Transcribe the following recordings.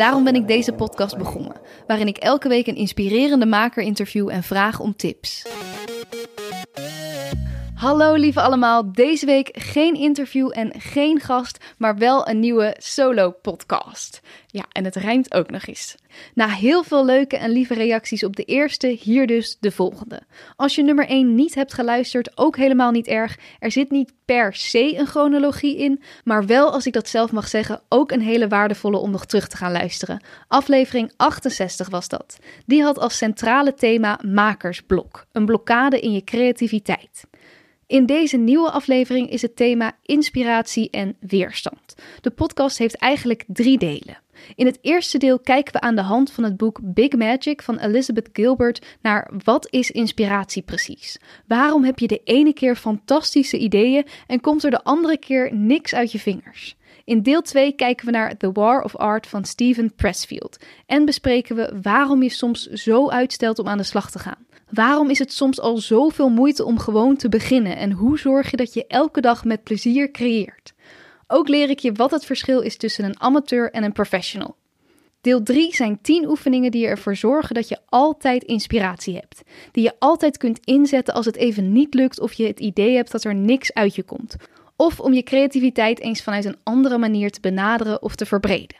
Daarom ben ik deze podcast begonnen, waarin ik elke week een inspirerende maker interview en vraag om tips. Hallo lieve allemaal, deze week geen interview en geen gast, maar wel een nieuwe solo podcast. Ja, en het rijmt ook nog eens. Na heel veel leuke en lieve reacties op de eerste, hier dus de volgende. Als je nummer 1 niet hebt geluisterd, ook helemaal niet erg. Er zit niet per se een chronologie in, maar wel, als ik dat zelf mag zeggen, ook een hele waardevolle om nog terug te gaan luisteren. Aflevering 68 was dat. Die had als centrale thema makersblok, een blokkade in je creativiteit. In deze nieuwe aflevering is het thema inspiratie en weerstand. De podcast heeft eigenlijk drie delen. In het eerste deel kijken we aan de hand van het boek Big Magic van Elizabeth Gilbert naar wat is inspiratie precies? Waarom heb je de ene keer fantastische ideeën en komt er de andere keer niks uit je vingers? In deel 2 kijken we naar The War of Art van Steven Pressfield en bespreken we waarom je soms zo uitstelt om aan de slag te gaan. Waarom is het soms al zoveel moeite om gewoon te beginnen en hoe zorg je dat je elke dag met plezier creëert? Ook leer ik je wat het verschil is tussen een amateur en een professional. Deel 3 zijn 10 oefeningen die ervoor zorgen dat je altijd inspiratie hebt. Die je altijd kunt inzetten als het even niet lukt of je het idee hebt dat er niks uit je komt. Of om je creativiteit eens vanuit een andere manier te benaderen of te verbreden.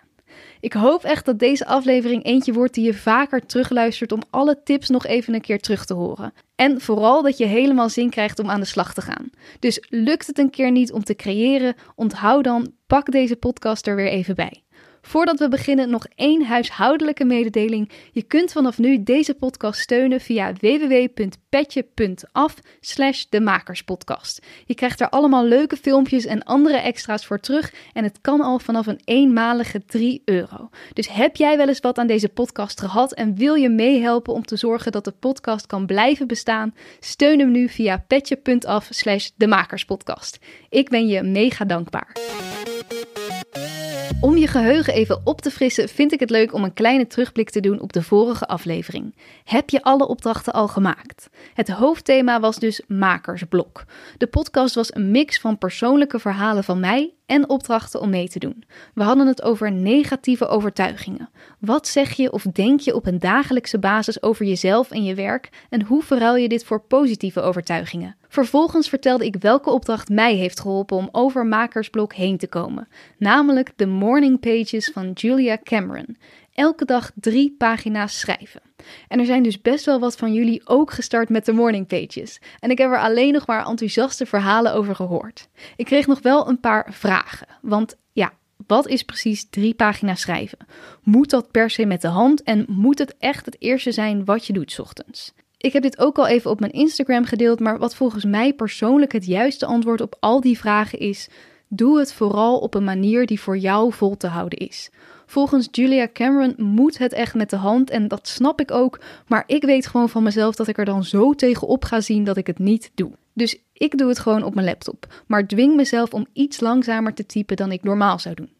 Ik hoop echt dat deze aflevering eentje wordt die je vaker terugluistert om alle tips nog even een keer terug te horen. En vooral dat je helemaal zin krijgt om aan de slag te gaan. Dus lukt het een keer niet om te creëren, onthoud dan, pak deze podcast er weer even bij. Voordat we beginnen, nog één huishoudelijke mededeling. Je kunt vanaf nu deze podcast steunen via www.petje.af slash demakerspodcast. Je krijgt er allemaal leuke filmpjes en andere extra's voor terug en het kan al vanaf een eenmalige 3 euro. Dus heb jij wel eens wat aan deze podcast gehad en wil je meehelpen om te zorgen dat de podcast kan blijven bestaan? Steun hem nu via petje.af slash demakerspodcast. Ik ben je mega dankbaar. Om je geheugen even op te frissen, vind ik het leuk om een kleine terugblik te doen op de vorige aflevering. Heb je alle opdrachten al gemaakt? Het hoofdthema was dus makersblok. De podcast was een mix van persoonlijke verhalen van mij en opdrachten om mee te doen. We hadden het over negatieve overtuigingen. Wat zeg je of denk je op een dagelijkse basis over jezelf en je werk en hoe verruil je dit voor positieve overtuigingen? Vervolgens vertelde ik welke opdracht mij heeft geholpen om over makersblok heen te komen, namelijk de Morning Pages van Julia Cameron. Elke dag drie pagina's schrijven. En er zijn dus best wel wat van jullie ook gestart met de morning pages. En ik heb er alleen nog maar enthousiaste verhalen over gehoord. Ik kreeg nog wel een paar vragen. Want ja, wat is precies drie pagina's schrijven? Moet dat per se met de hand en moet het echt het eerste zijn wat je doet ochtends? Ik heb dit ook al even op mijn Instagram gedeeld, maar wat volgens mij persoonlijk het juiste antwoord op al die vragen is: doe het vooral op een manier die voor jou vol te houden is. Volgens Julia Cameron moet het echt met de hand en dat snap ik ook, maar ik weet gewoon van mezelf dat ik er dan zo tegenop ga zien dat ik het niet doe. Dus ik doe het gewoon op mijn laptop, maar dwing mezelf om iets langzamer te typen dan ik normaal zou doen.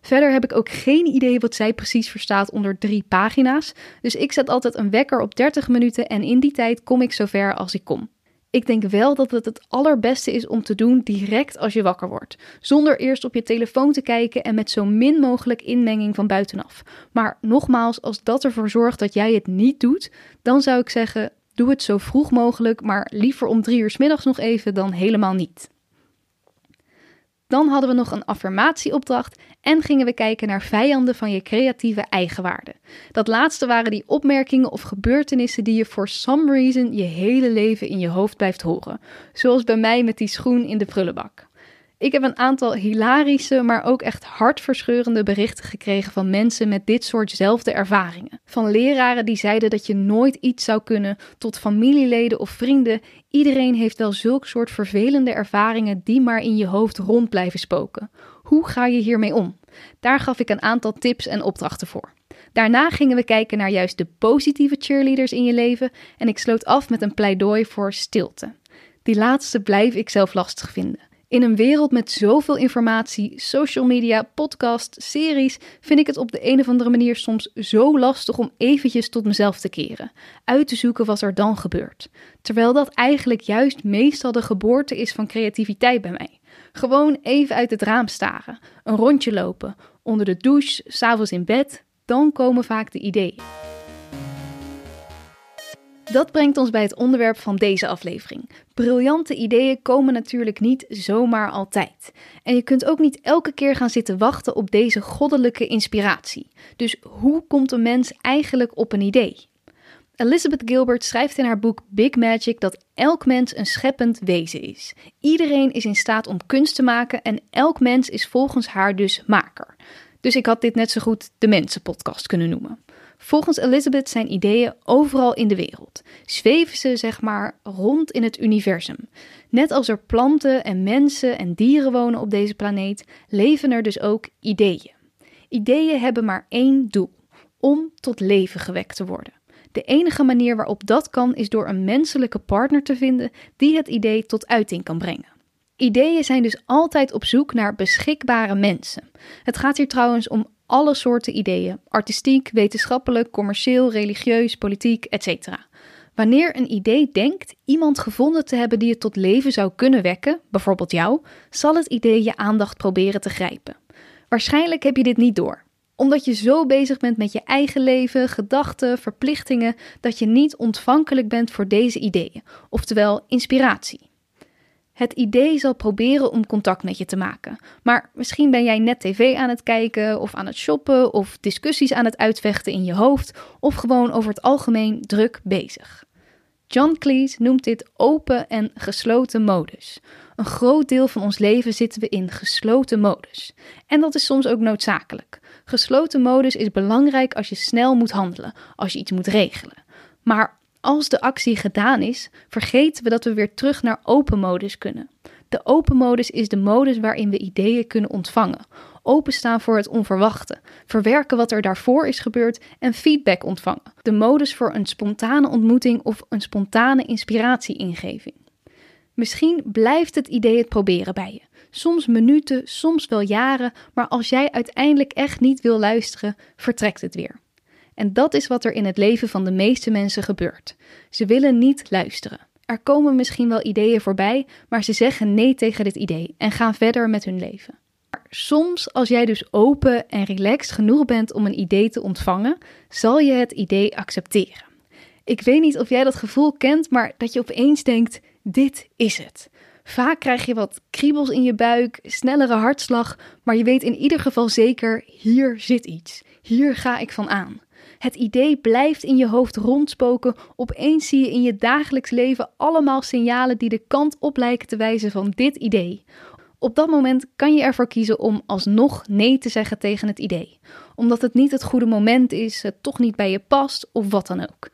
Verder heb ik ook geen idee wat zij precies verstaat onder drie pagina's, dus ik zet altijd een wekker op 30 minuten en in die tijd kom ik zover als ik kom. Ik denk wel dat het het allerbeste is om te doen direct als je wakker wordt, zonder eerst op je telefoon te kijken en met zo min mogelijk inmenging van buitenaf. Maar nogmaals, als dat ervoor zorgt dat jij het niet doet, dan zou ik zeggen: doe het zo vroeg mogelijk, maar liever om drie uur s middags nog even dan helemaal niet. Dan hadden we nog een affirmatieopdracht en gingen we kijken naar vijanden van je creatieve eigenwaarde. Dat laatste waren die opmerkingen of gebeurtenissen die je for some reason je hele leven in je hoofd blijft horen. Zoals bij mij met die schoen in de prullenbak. Ik heb een aantal hilarische, maar ook echt hartverscheurende berichten gekregen van mensen met dit soortzelfde ervaringen. Van leraren die zeiden dat je nooit iets zou kunnen, tot familieleden of vrienden. Iedereen heeft wel zulk soort vervelende ervaringen die maar in je hoofd rond blijven spoken. Hoe ga je hiermee om? Daar gaf ik een aantal tips en opdrachten voor. Daarna gingen we kijken naar juist de positieve cheerleaders in je leven en ik sloot af met een pleidooi voor stilte. Die laatste blijf ik zelf lastig vinden. In een wereld met zoveel informatie, social media, podcast, series, vind ik het op de een of andere manier soms zo lastig om eventjes tot mezelf te keren, uit te zoeken wat er dan gebeurt. Terwijl dat eigenlijk juist meestal de geboorte is van creativiteit bij mij. Gewoon even uit het raam staren, een rondje lopen, onder de douche, s'avonds in bed, dan komen vaak de ideeën. Dat brengt ons bij het onderwerp van deze aflevering. Briljante ideeën komen natuurlijk niet zomaar altijd. En je kunt ook niet elke keer gaan zitten wachten op deze goddelijke inspiratie. Dus hoe komt een mens eigenlijk op een idee? Elizabeth Gilbert schrijft in haar boek Big Magic dat elk mens een scheppend wezen is. Iedereen is in staat om kunst te maken en elk mens is volgens haar dus maker. Dus ik had dit net zo goed de Mensenpodcast kunnen noemen. Volgens Elizabeth zijn ideeën overal in de wereld. Zweven ze, zeg maar, rond in het universum. Net als er planten en mensen en dieren wonen op deze planeet, leven er dus ook ideeën. Ideeën hebben maar één doel: om tot leven gewekt te worden. De enige manier waarop dat kan is door een menselijke partner te vinden die het idee tot uiting kan brengen. Ideeën zijn dus altijd op zoek naar beschikbare mensen. Het gaat hier trouwens om alle soorten ideeën: artistiek, wetenschappelijk, commercieel, religieus, politiek, etc. Wanneer een idee denkt iemand gevonden te hebben die het tot leven zou kunnen wekken, bijvoorbeeld jou, zal het idee je aandacht proberen te grijpen. Waarschijnlijk heb je dit niet door, omdat je zo bezig bent met je eigen leven, gedachten, verplichtingen, dat je niet ontvankelijk bent voor deze ideeën, oftewel inspiratie. Het idee zal proberen om contact met je te maken. Maar misschien ben jij net tv aan het kijken of aan het shoppen of discussies aan het uitvechten in je hoofd of gewoon over het algemeen druk bezig. John Cleese noemt dit open en gesloten modus. Een groot deel van ons leven zitten we in gesloten modus. En dat is soms ook noodzakelijk. Gesloten modus is belangrijk als je snel moet handelen, als je iets moet regelen. Maar als de actie gedaan is, vergeten we dat we weer terug naar open modus kunnen. De open modus is de modus waarin we ideeën kunnen ontvangen, openstaan voor het onverwachte, verwerken wat er daarvoor is gebeurd en feedback ontvangen. De modus voor een spontane ontmoeting of een spontane inspiratie-ingeving. Misschien blijft het idee het proberen bij je. Soms minuten, soms wel jaren, maar als jij uiteindelijk echt niet wil luisteren, vertrekt het weer. En dat is wat er in het leven van de meeste mensen gebeurt. Ze willen niet luisteren. Er komen misschien wel ideeën voorbij, maar ze zeggen nee tegen dit idee en gaan verder met hun leven. Maar soms, als jij dus open en relaxed genoeg bent om een idee te ontvangen, zal je het idee accepteren. Ik weet niet of jij dat gevoel kent, maar dat je opeens denkt: dit is het. Vaak krijg je wat kriebels in je buik, snellere hartslag, maar je weet in ieder geval zeker: hier zit iets. Hier ga ik van aan. Het idee blijft in je hoofd rondspoken. Opeens zie je in je dagelijks leven allemaal signalen die de kant op lijken te wijzen van dit idee. Op dat moment kan je ervoor kiezen om alsnog nee te zeggen tegen het idee, omdat het niet het goede moment is, het toch niet bij je past of wat dan ook.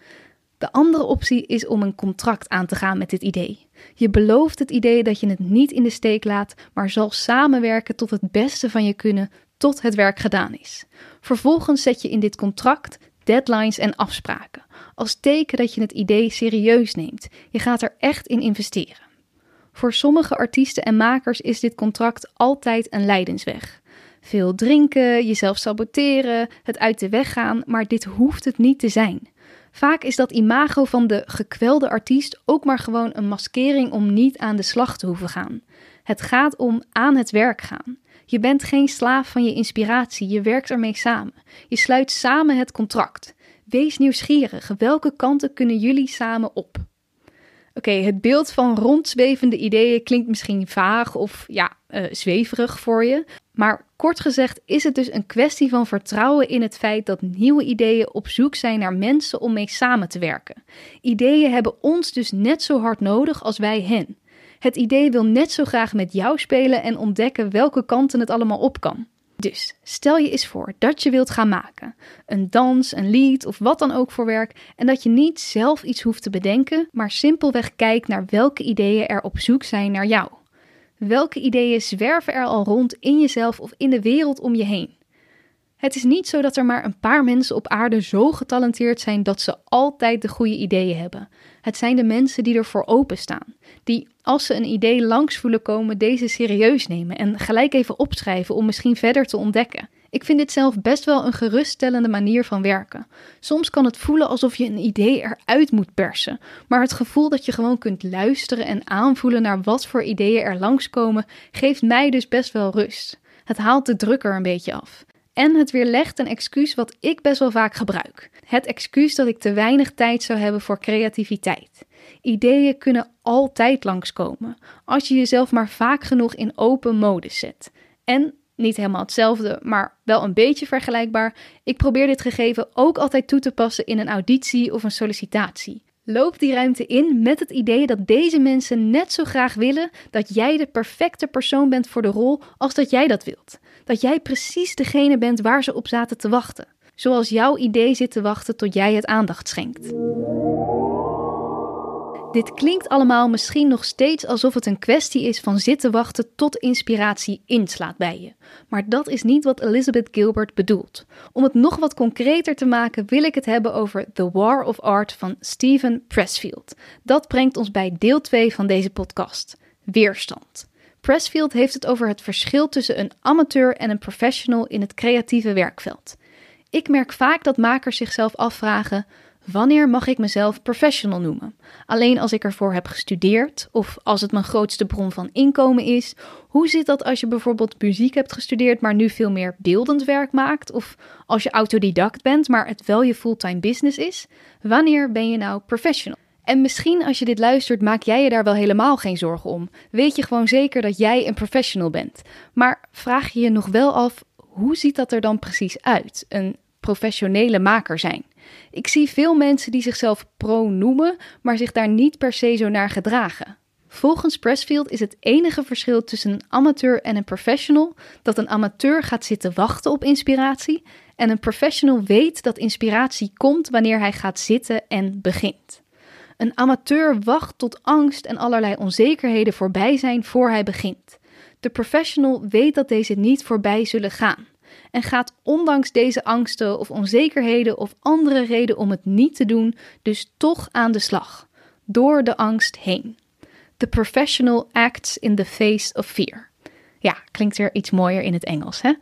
De andere optie is om een contract aan te gaan met dit idee. Je belooft het idee dat je het niet in de steek laat, maar zal samenwerken tot het beste van je kunnen tot het werk gedaan is. Vervolgens zet je in dit contract deadlines en afspraken, als teken dat je het idee serieus neemt. Je gaat er echt in investeren. Voor sommige artiesten en makers is dit contract altijd een lijdensweg. Veel drinken, jezelf saboteren, het uit de weg gaan, maar dit hoeft het niet te zijn. Vaak is dat imago van de gekwelde artiest ook maar gewoon een maskering om niet aan de slag te hoeven gaan. Het gaat om aan het werk gaan. Je bent geen slaaf van je inspiratie, je werkt ermee samen. Je sluit samen het contract. Wees nieuwsgierig, welke kanten kunnen jullie samen op? Oké, het beeld van rondzwevende ideeën klinkt misschien vaag of ja, uh, zweverig voor je. Maar kort gezegd is het dus een kwestie van vertrouwen in het feit dat nieuwe ideeën op zoek zijn naar mensen om mee samen te werken. Ideeën hebben ons dus net zo hard nodig als wij hen. Het idee wil net zo graag met jou spelen en ontdekken welke kanten het allemaal op kan. Dus stel je eens voor dat je wilt gaan maken. Een dans, een lied of wat dan ook voor werk. En dat je niet zelf iets hoeft te bedenken, maar simpelweg kijkt naar welke ideeën er op zoek zijn naar jou. Welke ideeën zwerven er al rond in jezelf of in de wereld om je heen? Het is niet zo dat er maar een paar mensen op aarde zo getalenteerd zijn dat ze altijd de goede ideeën hebben. Het zijn de mensen die ervoor openstaan, die als ze een idee langs voelen komen, deze serieus nemen en gelijk even opschrijven om misschien verder te ontdekken. Ik vind dit zelf best wel een geruststellende manier van werken. Soms kan het voelen alsof je een idee eruit moet persen, maar het gevoel dat je gewoon kunt luisteren en aanvoelen naar wat voor ideeën er langskomen, geeft mij dus best wel rust. Het haalt de druk er een beetje af. En het weerlegt een excuus wat ik best wel vaak gebruik. Het excuus dat ik te weinig tijd zou hebben voor creativiteit. Ideeën kunnen altijd langskomen, als je jezelf maar vaak genoeg in open modus zet. En niet helemaal hetzelfde, maar wel een beetje vergelijkbaar. Ik probeer dit gegeven ook altijd toe te passen in een auditie of een sollicitatie. Loop die ruimte in met het idee dat deze mensen net zo graag willen dat jij de perfecte persoon bent voor de rol als dat jij dat wilt. Dat jij precies degene bent waar ze op zaten te wachten. Zoals jouw idee zit te wachten tot jij het aandacht schenkt. Dit klinkt allemaal misschien nog steeds alsof het een kwestie is van zitten wachten tot inspiratie inslaat bij je. Maar dat is niet wat Elizabeth Gilbert bedoelt. Om het nog wat concreter te maken wil ik het hebben over The War of Art van Stephen Pressfield. Dat brengt ons bij deel 2 van deze podcast. Weerstand. Pressfield heeft het over het verschil tussen een amateur en een professional in het creatieve werkveld. Ik merk vaak dat makers zichzelf afvragen: Wanneer mag ik mezelf professional noemen? Alleen als ik ervoor heb gestudeerd of als het mijn grootste bron van inkomen is. Hoe zit dat als je bijvoorbeeld muziek hebt gestudeerd, maar nu veel meer beeldend werk maakt? Of als je autodidact bent, maar het wel je fulltime business is? Wanneer ben je nou professional? En misschien als je dit luistert, maak jij je daar wel helemaal geen zorgen om. Weet je gewoon zeker dat jij een professional bent. Maar vraag je je nog wel af, hoe ziet dat er dan precies uit? Een professionele maker zijn. Ik zie veel mensen die zichzelf pro noemen, maar zich daar niet per se zo naar gedragen. Volgens Pressfield is het enige verschil tussen een amateur en een professional dat een amateur gaat zitten wachten op inspiratie en een professional weet dat inspiratie komt wanneer hij gaat zitten en begint. Een amateur wacht tot angst en allerlei onzekerheden voorbij zijn voor hij begint. De professional weet dat deze niet voorbij zullen gaan en gaat ondanks deze angsten of onzekerheden of andere reden om het niet te doen, dus toch aan de slag, door de angst heen. The professional acts in the face of fear. Ja, klinkt weer iets mooier in het Engels, hè?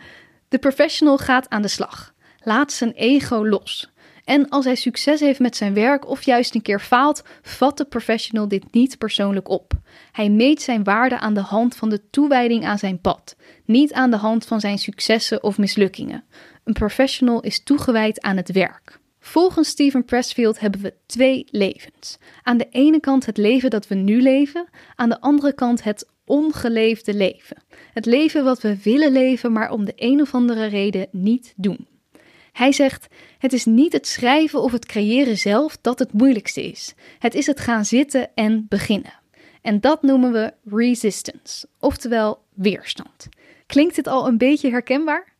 De professional gaat aan de slag, laat zijn ego los. En als hij succes heeft met zijn werk of juist een keer faalt, vat de professional dit niet persoonlijk op. Hij meet zijn waarde aan de hand van de toewijding aan zijn pad, niet aan de hand van zijn successen of mislukkingen. Een professional is toegewijd aan het werk. Volgens Steven Pressfield hebben we twee levens. Aan de ene kant het leven dat we nu leven, aan de andere kant het ongeleefde leven. Het leven wat we willen leven, maar om de een of andere reden niet doen. Hij zegt: Het is niet het schrijven of het creëren zelf dat het moeilijkste is. Het is het gaan zitten en beginnen. En dat noemen we resistance, oftewel weerstand. Klinkt dit al een beetje herkenbaar?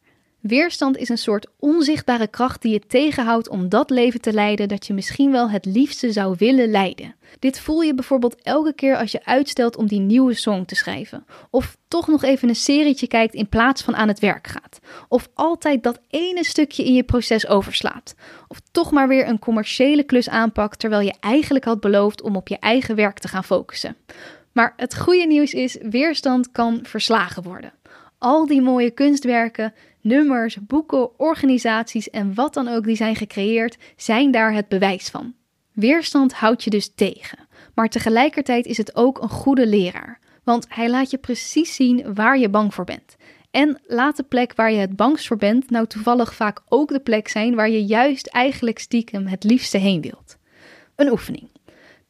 Weerstand is een soort onzichtbare kracht die je tegenhoudt om dat leven te leiden dat je misschien wel het liefste zou willen leiden. Dit voel je bijvoorbeeld elke keer als je uitstelt om die nieuwe song te schrijven. Of toch nog even een serietje kijkt in plaats van aan het werk gaat. Of altijd dat ene stukje in je proces overslaat. Of toch maar weer een commerciële klus aanpakt terwijl je eigenlijk had beloofd om op je eigen werk te gaan focussen. Maar het goede nieuws is, weerstand kan verslagen worden. Al die mooie kunstwerken, nummers, boeken, organisaties en wat dan ook die zijn gecreëerd, zijn daar het bewijs van. Weerstand houdt je dus tegen, maar tegelijkertijd is het ook een goede leraar, want hij laat je precies zien waar je bang voor bent. En laat de plek waar je het bangst voor bent nou toevallig vaak ook de plek zijn waar je juist eigenlijk stiekem het liefste heen wilt. Een oefening.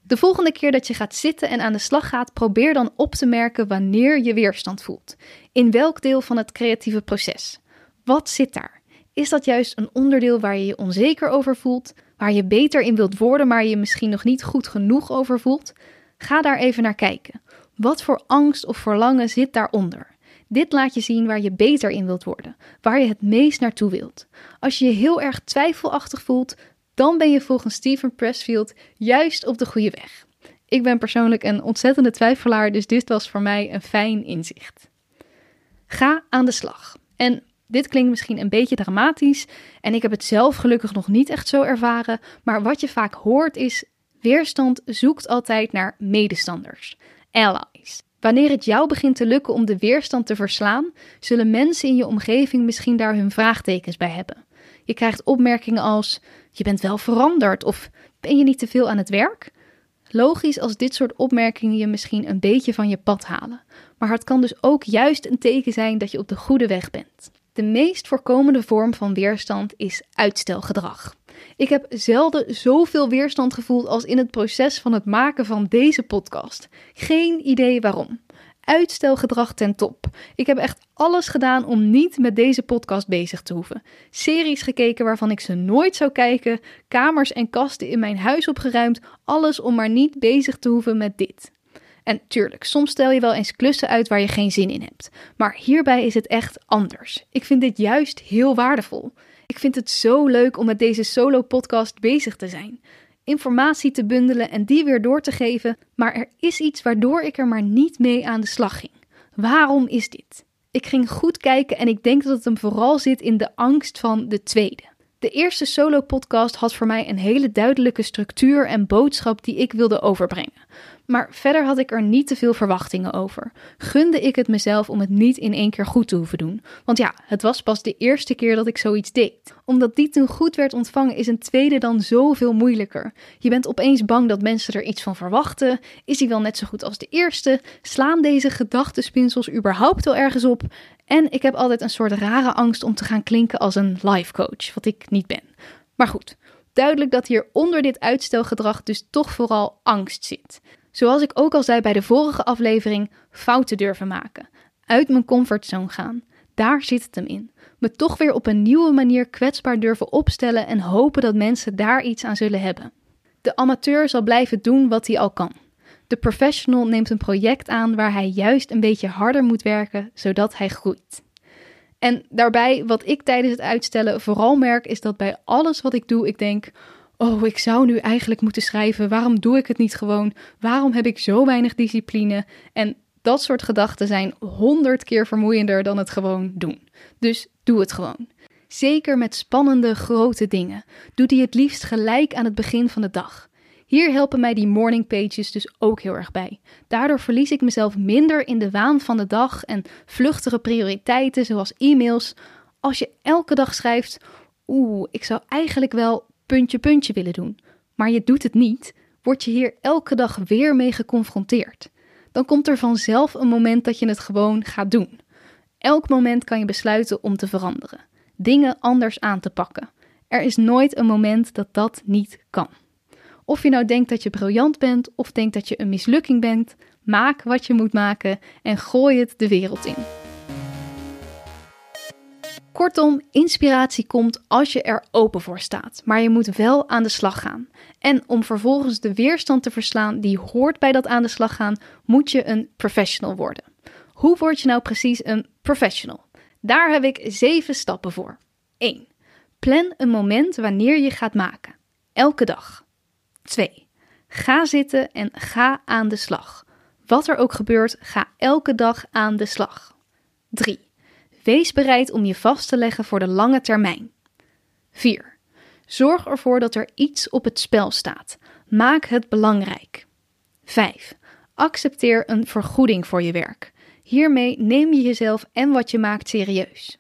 De volgende keer dat je gaat zitten en aan de slag gaat, probeer dan op te merken wanneer je weerstand voelt. In welk deel van het creatieve proces? Wat zit daar? Is dat juist een onderdeel waar je je onzeker over voelt, waar je beter in wilt worden, maar je misschien nog niet goed genoeg over voelt? Ga daar even naar kijken. Wat voor angst of verlangen zit daaronder? Dit laat je zien waar je beter in wilt worden, waar je het meest naartoe wilt. Als je je heel erg twijfelachtig voelt, dan ben je volgens Steven Pressfield juist op de goede weg. Ik ben persoonlijk een ontzettende twijfelaar, dus dit was voor mij een fijn inzicht. Ga aan de slag. En Dit klinkt misschien een beetje dramatisch en ik heb het zelf gelukkig nog niet echt zo ervaren, maar wat je vaak hoort is: weerstand zoekt altijd naar medestanders, allies. Wanneer het jou begint te lukken om de weerstand te verslaan, zullen mensen in je omgeving misschien daar hun vraagtekens bij hebben. Je krijgt opmerkingen als: je bent wel veranderd of ben je niet te veel aan het werk? Logisch als dit soort opmerkingen je misschien een beetje van je pad halen, maar het kan dus ook juist een teken zijn dat je op de goede weg bent. De meest voorkomende vorm van weerstand is uitstelgedrag. Ik heb zelden zoveel weerstand gevoeld als in het proces van het maken van deze podcast. Geen idee waarom uitstelgedrag ten top. Ik heb echt alles gedaan om niet met deze podcast bezig te hoeven. Series gekeken waarvan ik ze nooit zou kijken, kamers en kasten in mijn huis opgeruimd, alles om maar niet bezig te hoeven met dit. En tuurlijk, soms stel je wel eens klussen uit waar je geen zin in hebt. Maar hierbij is het echt anders. Ik vind dit juist heel waardevol. Ik vind het zo leuk om met deze solo-podcast bezig te zijn informatie te bundelen en die weer door te geven, maar er is iets waardoor ik er maar niet mee aan de slag ging. Waarom is dit? Ik ging goed kijken en ik denk dat het hem vooral zit in de angst van de tweede. De eerste solo-podcast had voor mij een hele duidelijke structuur en boodschap die ik wilde overbrengen. Maar verder had ik er niet te veel verwachtingen over. Gunde ik het mezelf om het niet in één keer goed te hoeven doen. Want ja, het was pas de eerste keer dat ik zoiets deed. Omdat die toen goed werd ontvangen, is een tweede dan zoveel moeilijker. Je bent opeens bang dat mensen er iets van verwachten. Is hij wel net zo goed als de eerste? Slaan deze gedachtenspinsels überhaupt wel ergens op? En ik heb altijd een soort rare angst om te gaan klinken als een life coach, wat ik niet ben. Maar goed, duidelijk dat hier onder dit uitstelgedrag dus toch vooral angst zit. Zoals ik ook al zei bij de vorige aflevering, fouten durven maken. Uit mijn comfortzone gaan. Daar zit het hem in. Me toch weer op een nieuwe manier kwetsbaar durven opstellen en hopen dat mensen daar iets aan zullen hebben. De amateur zal blijven doen wat hij al kan. De professional neemt een project aan waar hij juist een beetje harder moet werken, zodat hij groeit. En daarbij, wat ik tijdens het uitstellen vooral merk, is dat bij alles wat ik doe, ik denk: Oh, ik zou nu eigenlijk moeten schrijven. Waarom doe ik het niet gewoon? Waarom heb ik zo weinig discipline? En dat soort gedachten zijn honderd keer vermoeiender dan het gewoon doen. Dus doe het gewoon. Zeker met spannende, grote dingen. Doe die het liefst gelijk aan het begin van de dag. Hier helpen mij die morning pages dus ook heel erg bij. Daardoor verlies ik mezelf minder in de waan van de dag en vluchtige prioriteiten zoals e-mails. Als je elke dag schrijft, oeh, ik zou eigenlijk wel puntje puntje willen doen, maar je doet het niet, word je hier elke dag weer mee geconfronteerd. Dan komt er vanzelf een moment dat je het gewoon gaat doen. Elk moment kan je besluiten om te veranderen, dingen anders aan te pakken. Er is nooit een moment dat dat niet kan. Of je nou denkt dat je briljant bent of denkt dat je een mislukking bent, maak wat je moet maken en gooi het de wereld in. Kortom, inspiratie komt als je er open voor staat, maar je moet wel aan de slag gaan. En om vervolgens de weerstand te verslaan die hoort bij dat aan de slag gaan, moet je een professional worden. Hoe word je nou precies een professional? Daar heb ik zeven stappen voor. 1. Plan een moment wanneer je gaat maken. Elke dag. 2. Ga zitten en ga aan de slag. Wat er ook gebeurt, ga elke dag aan de slag. 3. Wees bereid om je vast te leggen voor de lange termijn. 4. Zorg ervoor dat er iets op het spel staat. Maak het belangrijk. 5. Accepteer een vergoeding voor je werk. Hiermee neem je jezelf en wat je maakt serieus.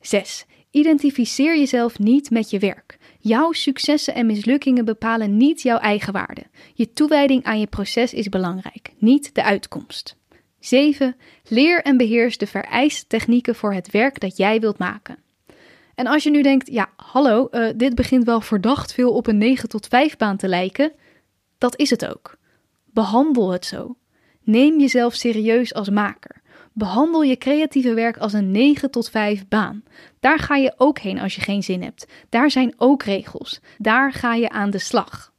6. Identificeer jezelf niet met je werk. Jouw successen en mislukkingen bepalen niet jouw eigen waarde. Je toewijding aan je proces is belangrijk, niet de uitkomst. 7. Leer en beheers de vereiste technieken voor het werk dat jij wilt maken. En als je nu denkt, ja, hallo, uh, dit begint wel verdacht veel op een 9 tot 5 baan te lijken, dat is het ook. Behandel het zo. Neem jezelf serieus als maker. Behandel je creatieve werk als een 9 tot 5 baan. Daar ga je ook heen als je geen zin hebt. Daar zijn ook regels. Daar ga je aan de slag.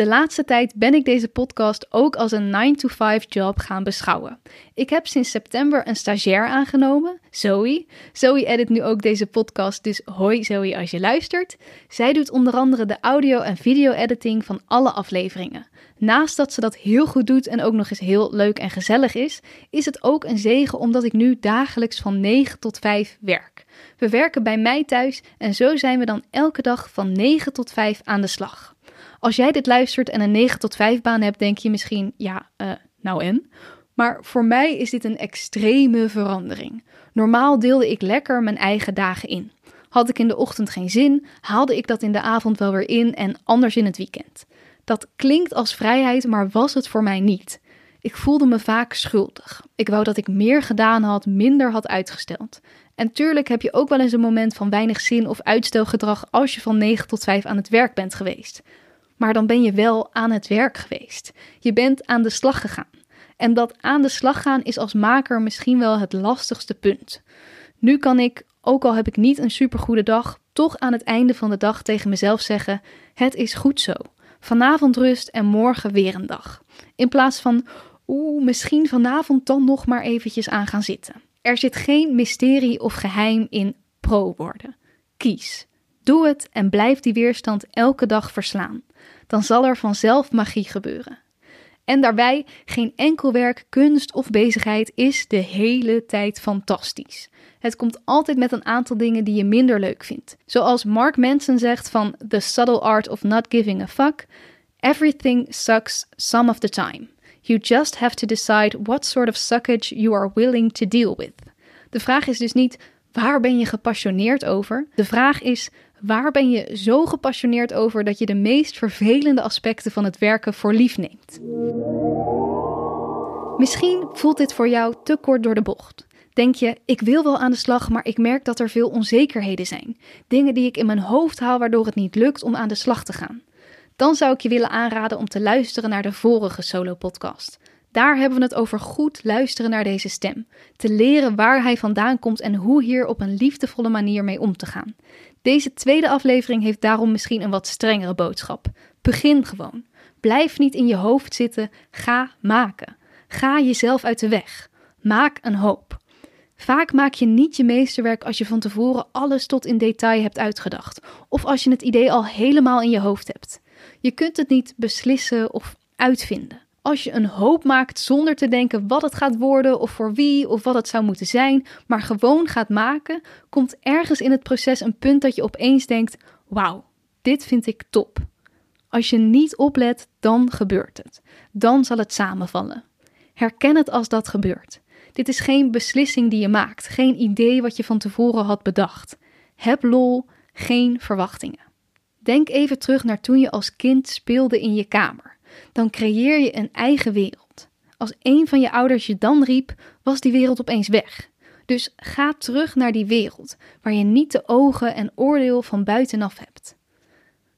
De laatste tijd ben ik deze podcast ook als een 9-to-5 job gaan beschouwen. Ik heb sinds september een stagiair aangenomen, Zoe. Zoe edit nu ook deze podcast, dus hoi Zoe als je luistert. Zij doet onder andere de audio- en video-editing van alle afleveringen. Naast dat ze dat heel goed doet en ook nog eens heel leuk en gezellig is, is het ook een zegen omdat ik nu dagelijks van 9 tot 5 werk. We werken bij mij thuis en zo zijn we dan elke dag van 9 tot 5 aan de slag. Als jij dit luistert en een 9 tot 5 baan hebt, denk je misschien, ja, uh, nou en? Maar voor mij is dit een extreme verandering. Normaal deelde ik lekker mijn eigen dagen in. Had ik in de ochtend geen zin, haalde ik dat in de avond wel weer in en anders in het weekend. Dat klinkt als vrijheid, maar was het voor mij niet. Ik voelde me vaak schuldig. Ik wou dat ik meer gedaan had, minder had uitgesteld. En tuurlijk heb je ook wel eens een moment van weinig zin of uitstelgedrag als je van 9 tot 5 aan het werk bent geweest. Maar dan ben je wel aan het werk geweest. Je bent aan de slag gegaan. En dat aan de slag gaan is als maker misschien wel het lastigste punt. Nu kan ik, ook al heb ik niet een supergoede dag, toch aan het einde van de dag tegen mezelf zeggen: Het is goed zo. Vanavond rust en morgen weer een dag. In plaats van, oeh, misschien vanavond dan nog maar eventjes aan gaan zitten. Er zit geen mysterie of geheim in pro worden. Kies. Doe het en blijf die weerstand elke dag verslaan. Dan zal er vanzelf magie gebeuren. En daarbij, geen enkel werk, kunst of bezigheid is de hele tijd fantastisch. Het komt altijd met een aantal dingen die je minder leuk vindt. Zoals Mark Manson zegt van The Subtle Art of Not Giving a Fuck: Everything sucks some of the time. You just have to decide what sort of suckage you are willing to deal with. De vraag is dus niet waar ben je gepassioneerd over? De vraag is waar ben je zo gepassioneerd over dat je de meest vervelende aspecten van het werken voor lief neemt? Misschien voelt dit voor jou te kort door de bocht. Denk je, ik wil wel aan de slag, maar ik merk dat er veel onzekerheden zijn. Dingen die ik in mijn hoofd haal waardoor het niet lukt om aan de slag te gaan. Dan zou ik je willen aanraden om te luisteren naar de vorige solo-podcast. Daar hebben we het over goed luisteren naar deze stem. Te leren waar hij vandaan komt en hoe hier op een liefdevolle manier mee om te gaan. Deze tweede aflevering heeft daarom misschien een wat strengere boodschap. Begin gewoon. Blijf niet in je hoofd zitten. Ga maken. Ga jezelf uit de weg. Maak een hoop. Vaak maak je niet je meesterwerk als je van tevoren alles tot in detail hebt uitgedacht, of als je het idee al helemaal in je hoofd hebt. Je kunt het niet beslissen of uitvinden. Als je een hoop maakt zonder te denken wat het gaat worden of voor wie of wat het zou moeten zijn, maar gewoon gaat maken, komt ergens in het proces een punt dat je opeens denkt: wauw, dit vind ik top. Als je niet oplet, dan gebeurt het. Dan zal het samenvallen. Herken het als dat gebeurt. Dit is geen beslissing die je maakt, geen idee wat je van tevoren had bedacht. Heb lol, geen verwachtingen. Denk even terug naar toen je als kind speelde in je kamer. Dan creëer je een eigen wereld. Als een van je ouders je dan riep, was die wereld opeens weg. Dus ga terug naar die wereld, waar je niet de ogen en oordeel van buitenaf hebt.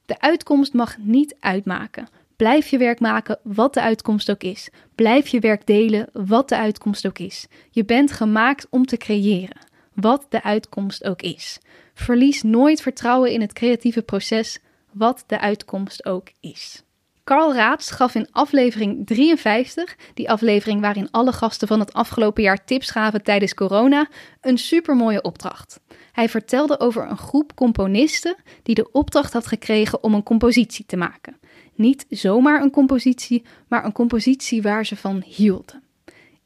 De uitkomst mag niet uitmaken. Blijf je werk maken, wat de uitkomst ook is. Blijf je werk delen, wat de uitkomst ook is. Je bent gemaakt om te creëren, wat de uitkomst ook is. Verlies nooit vertrouwen in het creatieve proces, wat de uitkomst ook is. Carl Raats gaf in aflevering 53, die aflevering waarin alle gasten van het afgelopen jaar tips gaven tijdens corona, een supermooie opdracht. Hij vertelde over een groep componisten die de opdracht had gekregen om een compositie te maken. Niet zomaar een compositie, maar een compositie waar ze van hielden.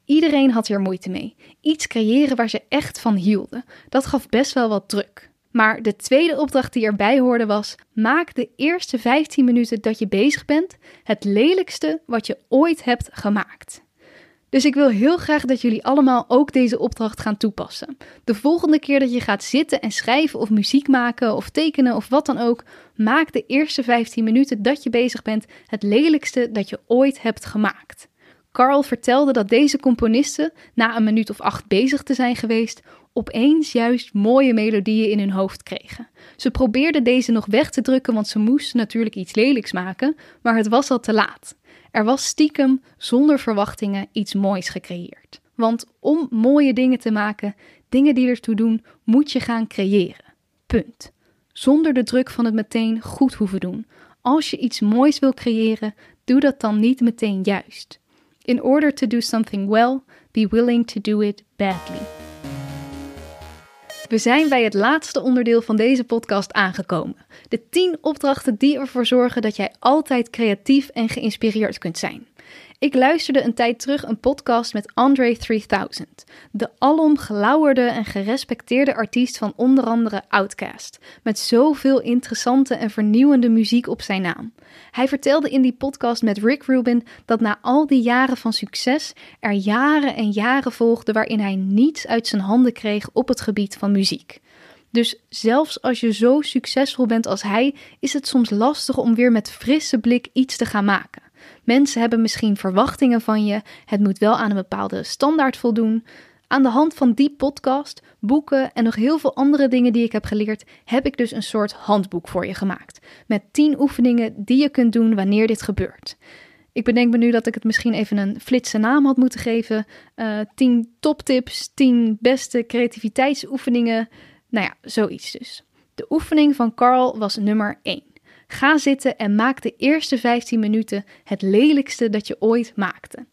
Iedereen had hier moeite mee. Iets creëren waar ze echt van hielden. Dat gaf best wel wat druk. Maar de tweede opdracht die erbij hoorde was: maak de eerste 15 minuten dat je bezig bent het lelijkste wat je ooit hebt gemaakt. Dus ik wil heel graag dat jullie allemaal ook deze opdracht gaan toepassen. De volgende keer dat je gaat zitten en schrijven of muziek maken of tekenen of wat dan ook, maak de eerste 15 minuten dat je bezig bent het lelijkste dat je ooit hebt gemaakt. Carl vertelde dat deze componisten, na een minuut of acht bezig te zijn geweest, opeens juist mooie melodieën in hun hoofd kregen. Ze probeerden deze nog weg te drukken, want ze moesten natuurlijk iets lelijks maken, maar het was al te laat. Er was stiekem, zonder verwachtingen, iets moois gecreëerd. Want om mooie dingen te maken, dingen die ertoe doen, moet je gaan creëren. Punt. Zonder de druk van het meteen goed hoeven doen. als je iets moois wil creëren, doe dat dan niet meteen juist. In order to do something well, be willing to do it badly. We zijn bij het laatste onderdeel van deze podcast aangekomen. De 10 opdrachten die ervoor zorgen dat jij altijd creatief en geïnspireerd kunt zijn. Ik luisterde een tijd terug een podcast met Andre 3000, de alom gelauwerde en gerespecteerde artiest van onder andere Outkast, met zoveel interessante en vernieuwende muziek op zijn naam. Hij vertelde in die podcast met Rick Rubin dat na al die jaren van succes er jaren en jaren volgden waarin hij niets uit zijn handen kreeg op het gebied van muziek. Dus zelfs als je zo succesvol bent als hij, is het soms lastig om weer met frisse blik iets te gaan maken. Mensen hebben misschien verwachtingen van je. Het moet wel aan een bepaalde standaard voldoen. Aan de hand van die podcast, boeken en nog heel veel andere dingen die ik heb geleerd, heb ik dus een soort handboek voor je gemaakt. Met 10 oefeningen die je kunt doen wanneer dit gebeurt. Ik bedenk me nu dat ik het misschien even een flitse naam had moeten geven. Uh, 10 toptips, 10 beste creativiteitsoefeningen. Nou ja, zoiets dus. De oefening van Carl was nummer 1. Ga zitten en maak de eerste 15 minuten het lelijkste dat je ooit maakte.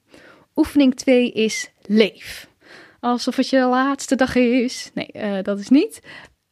Oefening 2 is leef. Alsof het je laatste dag is. Nee, uh, dat is niet.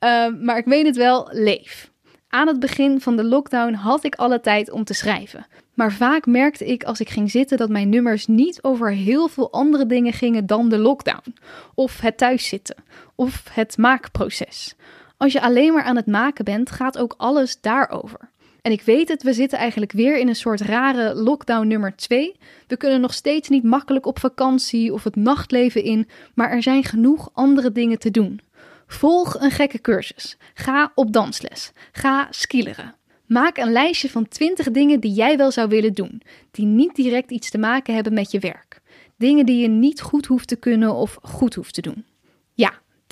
Uh, maar ik meen het wel, leef. Aan het begin van de lockdown had ik alle tijd om te schrijven. Maar vaak merkte ik als ik ging zitten dat mijn nummers niet over heel veel andere dingen gingen dan de lockdown. Of het thuiszitten. Of het maakproces. Als je alleen maar aan het maken bent, gaat ook alles daarover. En ik weet het, we zitten eigenlijk weer in een soort rare lockdown nummer 2. We kunnen nog steeds niet makkelijk op vakantie of het nachtleven in, maar er zijn genoeg andere dingen te doen. Volg een gekke cursus. Ga op dansles. Ga skileren. Maak een lijstje van 20 dingen die jij wel zou willen doen, die niet direct iets te maken hebben met je werk. Dingen die je niet goed hoeft te kunnen of goed hoeft te doen.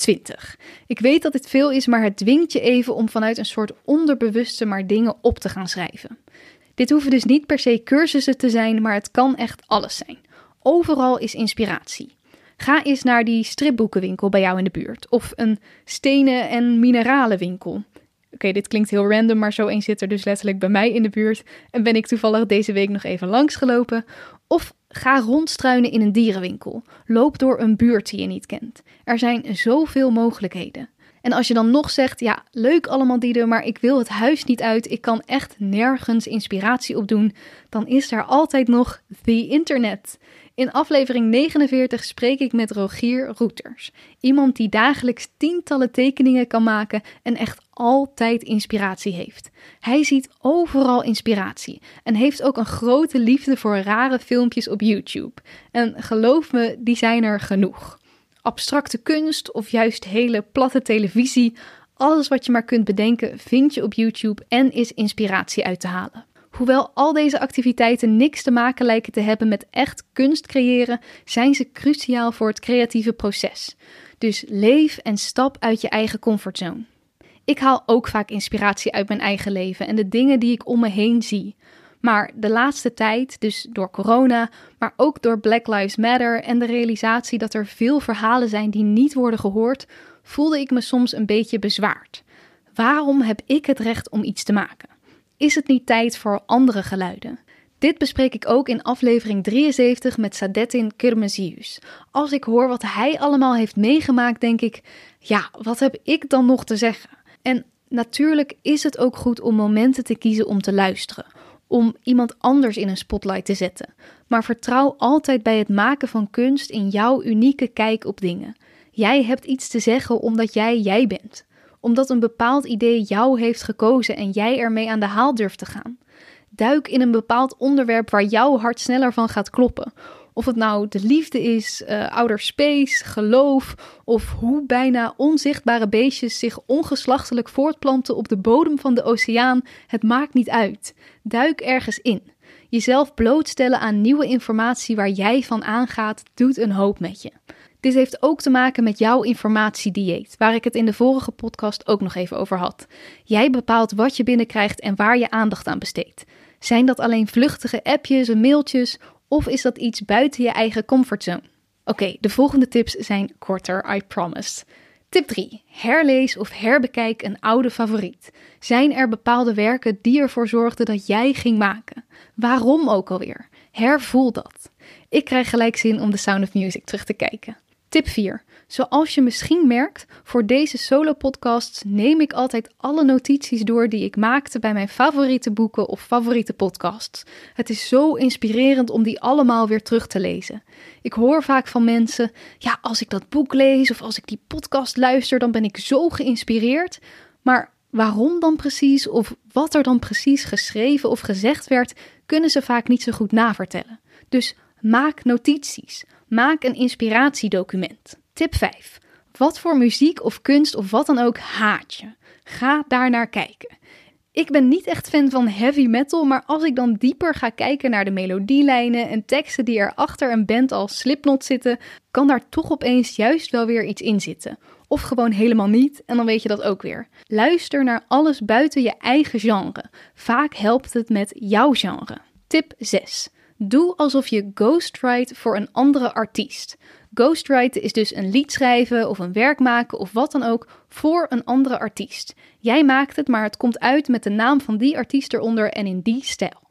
Ja, 20. Ik weet dat dit veel is, maar het dwingt je even om vanuit een soort onderbewuste maar dingen op te gaan schrijven. Dit hoeven dus niet per se cursussen te zijn, maar het kan echt alles zijn. Overal is inspiratie. Ga eens naar die stripboekenwinkel bij jou in de buurt. Of een stenen- en mineralenwinkel. Oké, dit klinkt heel random, maar zo een zit er dus letterlijk bij mij in de buurt. En ben ik toevallig deze week nog even langsgelopen. Of Ga rondstruinen in een dierenwinkel. Loop door een buurt die je niet kent. Er zijn zoveel mogelijkheden. En als je dan nog zegt, ja, leuk allemaal dieren, maar ik wil het huis niet uit, ik kan echt nergens inspiratie opdoen, dan is er altijd nog the internet. In aflevering 49 spreek ik met Rogier Roeters. Iemand die dagelijks tientallen tekeningen kan maken en echt altijd inspiratie heeft. Hij ziet overal inspiratie en heeft ook een grote liefde voor rare filmpjes op YouTube. En geloof me, die zijn er genoeg. Abstracte kunst of juist hele platte televisie, alles wat je maar kunt bedenken vind je op YouTube en is inspiratie uit te halen. Hoewel al deze activiteiten niks te maken lijken te hebben met echt kunst creëren, zijn ze cruciaal voor het creatieve proces. Dus leef en stap uit je eigen comfortzone. Ik haal ook vaak inspiratie uit mijn eigen leven en de dingen die ik om me heen zie. Maar de laatste tijd, dus door corona, maar ook door Black Lives Matter en de realisatie dat er veel verhalen zijn die niet worden gehoord, voelde ik me soms een beetje bezwaard. Waarom heb ik het recht om iets te maken? Is het niet tijd voor andere geluiden? Dit bespreek ik ook in aflevering 73 met Sadettin Kirmezius. Als ik hoor wat hij allemaal heeft meegemaakt, denk ik: ja, wat heb ik dan nog te zeggen? En natuurlijk is het ook goed om momenten te kiezen om te luisteren, om iemand anders in een spotlight te zetten. Maar vertrouw altijd bij het maken van kunst in jouw unieke kijk op dingen. Jij hebt iets te zeggen omdat jij jij bent omdat een bepaald idee jou heeft gekozen en jij ermee aan de haal durft te gaan. Duik in een bepaald onderwerp waar jouw hart sneller van gaat kloppen. Of het nou de liefde is, uh, outer space, geloof of hoe bijna onzichtbare beestjes zich ongeslachtelijk voortplanten op de bodem van de oceaan, het maakt niet uit. Duik ergens in. Jezelf blootstellen aan nieuwe informatie waar jij van aangaat, doet een hoop met je. Dit heeft ook te maken met jouw informatiedieet, waar ik het in de vorige podcast ook nog even over had. Jij bepaalt wat je binnenkrijgt en waar je aandacht aan besteedt. Zijn dat alleen vluchtige appjes en mailtjes of is dat iets buiten je eigen comfortzone? Oké, de volgende tips zijn korter, I promise. Tip 3. Herlees of herbekijk een oude favoriet. Zijn er bepaalde werken die ervoor zorgden dat jij ging maken? Waarom ook alweer? Hervoel dat. Ik krijg gelijk zin om The Sound of Music terug te kijken. Tip 4. Zoals je misschien merkt, voor deze solo-podcasts neem ik altijd alle notities door die ik maakte bij mijn favoriete boeken of favoriete podcasts. Het is zo inspirerend om die allemaal weer terug te lezen. Ik hoor vaak van mensen: ja, als ik dat boek lees of als ik die podcast luister, dan ben ik zo geïnspireerd. Maar waarom dan precies of wat er dan precies geschreven of gezegd werd, kunnen ze vaak niet zo goed navertellen. Dus maak notities. Maak een inspiratiedocument. Tip 5. Wat voor muziek of kunst of wat dan ook haat je? Ga daar naar kijken. Ik ben niet echt fan van heavy metal, maar als ik dan dieper ga kijken naar de melodielijnen en teksten die er achter een band als Slipknot zitten, kan daar toch opeens juist wel weer iets in zitten. Of gewoon helemaal niet, en dan weet je dat ook weer. Luister naar alles buiten je eigen genre. Vaak helpt het met jouw genre. Tip 6. Doe alsof je ghostwrite voor een andere artiest. Ghostwriten is dus een lied schrijven of een werk maken of wat dan ook voor een andere artiest. Jij maakt het, maar het komt uit met de naam van die artiest eronder en in die stijl.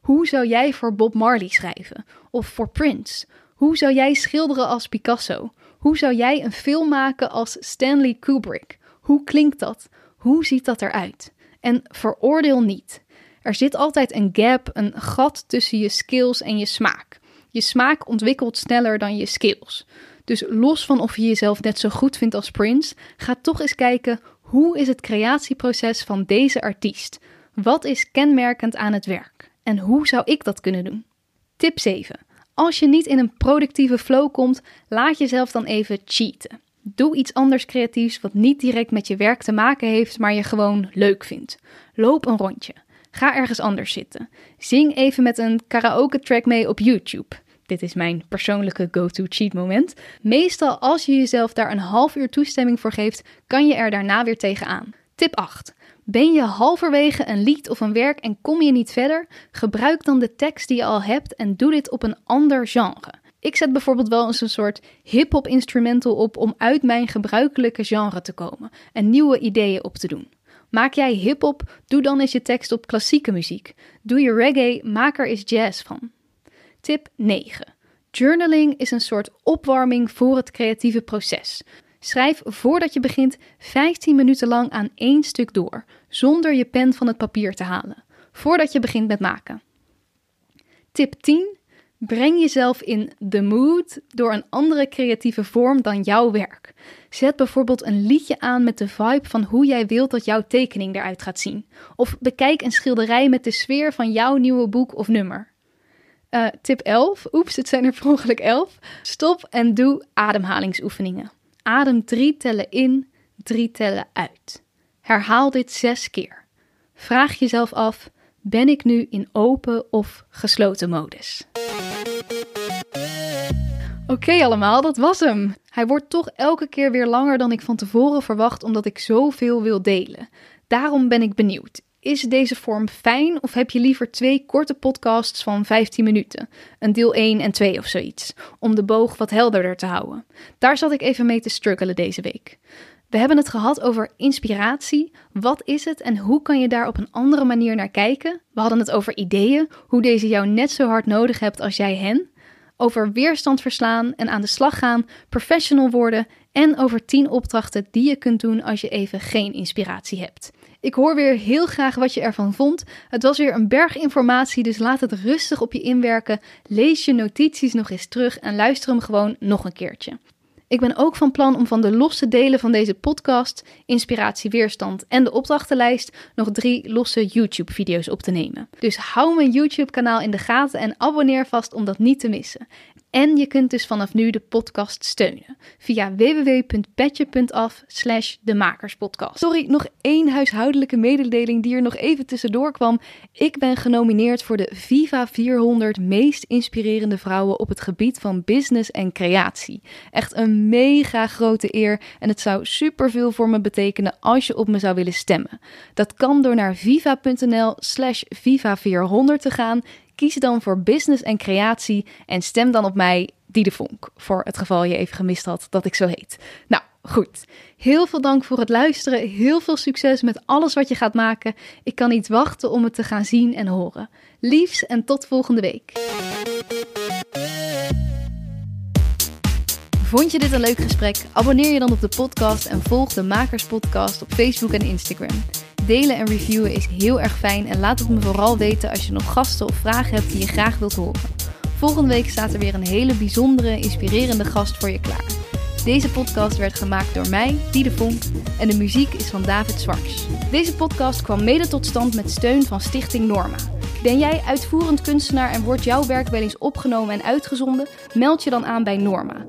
Hoe zou jij voor Bob Marley schrijven? Of voor Prince? Hoe zou jij schilderen als Picasso? Hoe zou jij een film maken als Stanley Kubrick? Hoe klinkt dat? Hoe ziet dat eruit? En veroordeel niet. Er zit altijd een gap, een gat tussen je skills en je smaak. Je smaak ontwikkelt sneller dan je skills. Dus los van of je jezelf net zo goed vindt als Prince, ga toch eens kijken hoe is het creatieproces van deze artiest? Wat is kenmerkend aan het werk? En hoe zou ik dat kunnen doen? Tip 7. Als je niet in een productieve flow komt, laat jezelf dan even cheaten. Doe iets anders creatiefs wat niet direct met je werk te maken heeft, maar je gewoon leuk vindt. Loop een rondje. Ga ergens anders zitten. Zing even met een karaoke track mee op YouTube. Dit is mijn persoonlijke go-to cheat moment. Meestal als je jezelf daar een half uur toestemming voor geeft, kan je er daarna weer tegenaan. Tip 8. Ben je halverwege een lied of een werk en kom je niet verder? Gebruik dan de tekst die je al hebt en doe dit op een ander genre. Ik zet bijvoorbeeld wel eens een soort hip-hop instrumental op om uit mijn gebruikelijke genre te komen en nieuwe ideeën op te doen. Maak jij hip-hop? Doe dan eens je tekst op klassieke muziek. Doe je reggae? Maak er eens jazz van. Tip 9. Journaling is een soort opwarming voor het creatieve proces. Schrijf voordat je begint 15 minuten lang aan één stuk door, zonder je pen van het papier te halen, voordat je begint met maken. Tip 10. Breng jezelf in the mood door een andere creatieve vorm dan jouw werk. Zet bijvoorbeeld een liedje aan met de vibe van hoe jij wilt dat jouw tekening eruit gaat zien. Of bekijk een schilderij met de sfeer van jouw nieuwe boek of nummer. Uh, tip 11. Oeps, het zijn er per ongeluk 11. Stop en doe ademhalingsoefeningen. Adem drie tellen in, drie tellen uit. Herhaal dit zes keer. Vraag jezelf af: ben ik nu in open of gesloten modus? Oké allemaal, dat was hem. Hij wordt toch elke keer weer langer dan ik van tevoren verwacht omdat ik zoveel wil delen. Daarom ben ik benieuwd. Is deze vorm fijn of heb je liever twee korte podcasts van 15 minuten? Een deel 1 en 2 of zoiets, om de boog wat helderder te houden. Daar zat ik even mee te struggelen deze week. We hebben het gehad over inspiratie. Wat is het en hoe kan je daar op een andere manier naar kijken? We hadden het over ideeën, hoe deze jou net zo hard nodig hebt als jij hen. Over weerstand verslaan en aan de slag gaan, professional worden en over 10 opdrachten die je kunt doen als je even geen inspiratie hebt. Ik hoor weer heel graag wat je ervan vond. Het was weer een berg informatie, dus laat het rustig op je inwerken. Lees je notities nog eens terug en luister hem gewoon nog een keertje. Ik ben ook van plan om van de losse delen van deze podcast, inspiratie, weerstand en de opdrachtenlijst nog drie losse YouTube-video's op te nemen. Dus hou mijn YouTube-kanaal in de gaten en abonneer vast om dat niet te missen. En je kunt dus vanaf nu de podcast steunen via www.petje.af slash demakerspodcast. Sorry, nog één huishoudelijke mededeling die er nog even tussendoor kwam. Ik ben genomineerd voor de Viva 400 meest inspirerende vrouwen op het gebied van business en creatie. Echt een mega grote eer en het zou superveel voor me betekenen als je op me zou willen stemmen. Dat kan door naar viva.nl slash viva 400 te gaan Kies dan voor business en creatie en stem dan op mij, Die Vonk, voor het geval je even gemist had dat ik zo heet. Nou, goed. Heel veel dank voor het luisteren. Heel veel succes met alles wat je gaat maken. Ik kan niet wachten om het te gaan zien en horen. Liefs en tot volgende week. Vond je dit een leuk gesprek? Abonneer je dan op de podcast en volg de Makers Podcast op Facebook en Instagram. Delen en reviewen is heel erg fijn en laat het me vooral weten als je nog gasten of vragen hebt die je graag wilt horen. Volgende week staat er weer een hele bijzondere, inspirerende gast voor je klaar. Deze podcast werd gemaakt door mij, Diede Vonk, en de muziek is van David Zwarts. Deze podcast kwam mede tot stand met steun van Stichting Norma. Ben jij uitvoerend kunstenaar en wordt jouw werk wel eens opgenomen en uitgezonden? Meld je dan aan bij Norma.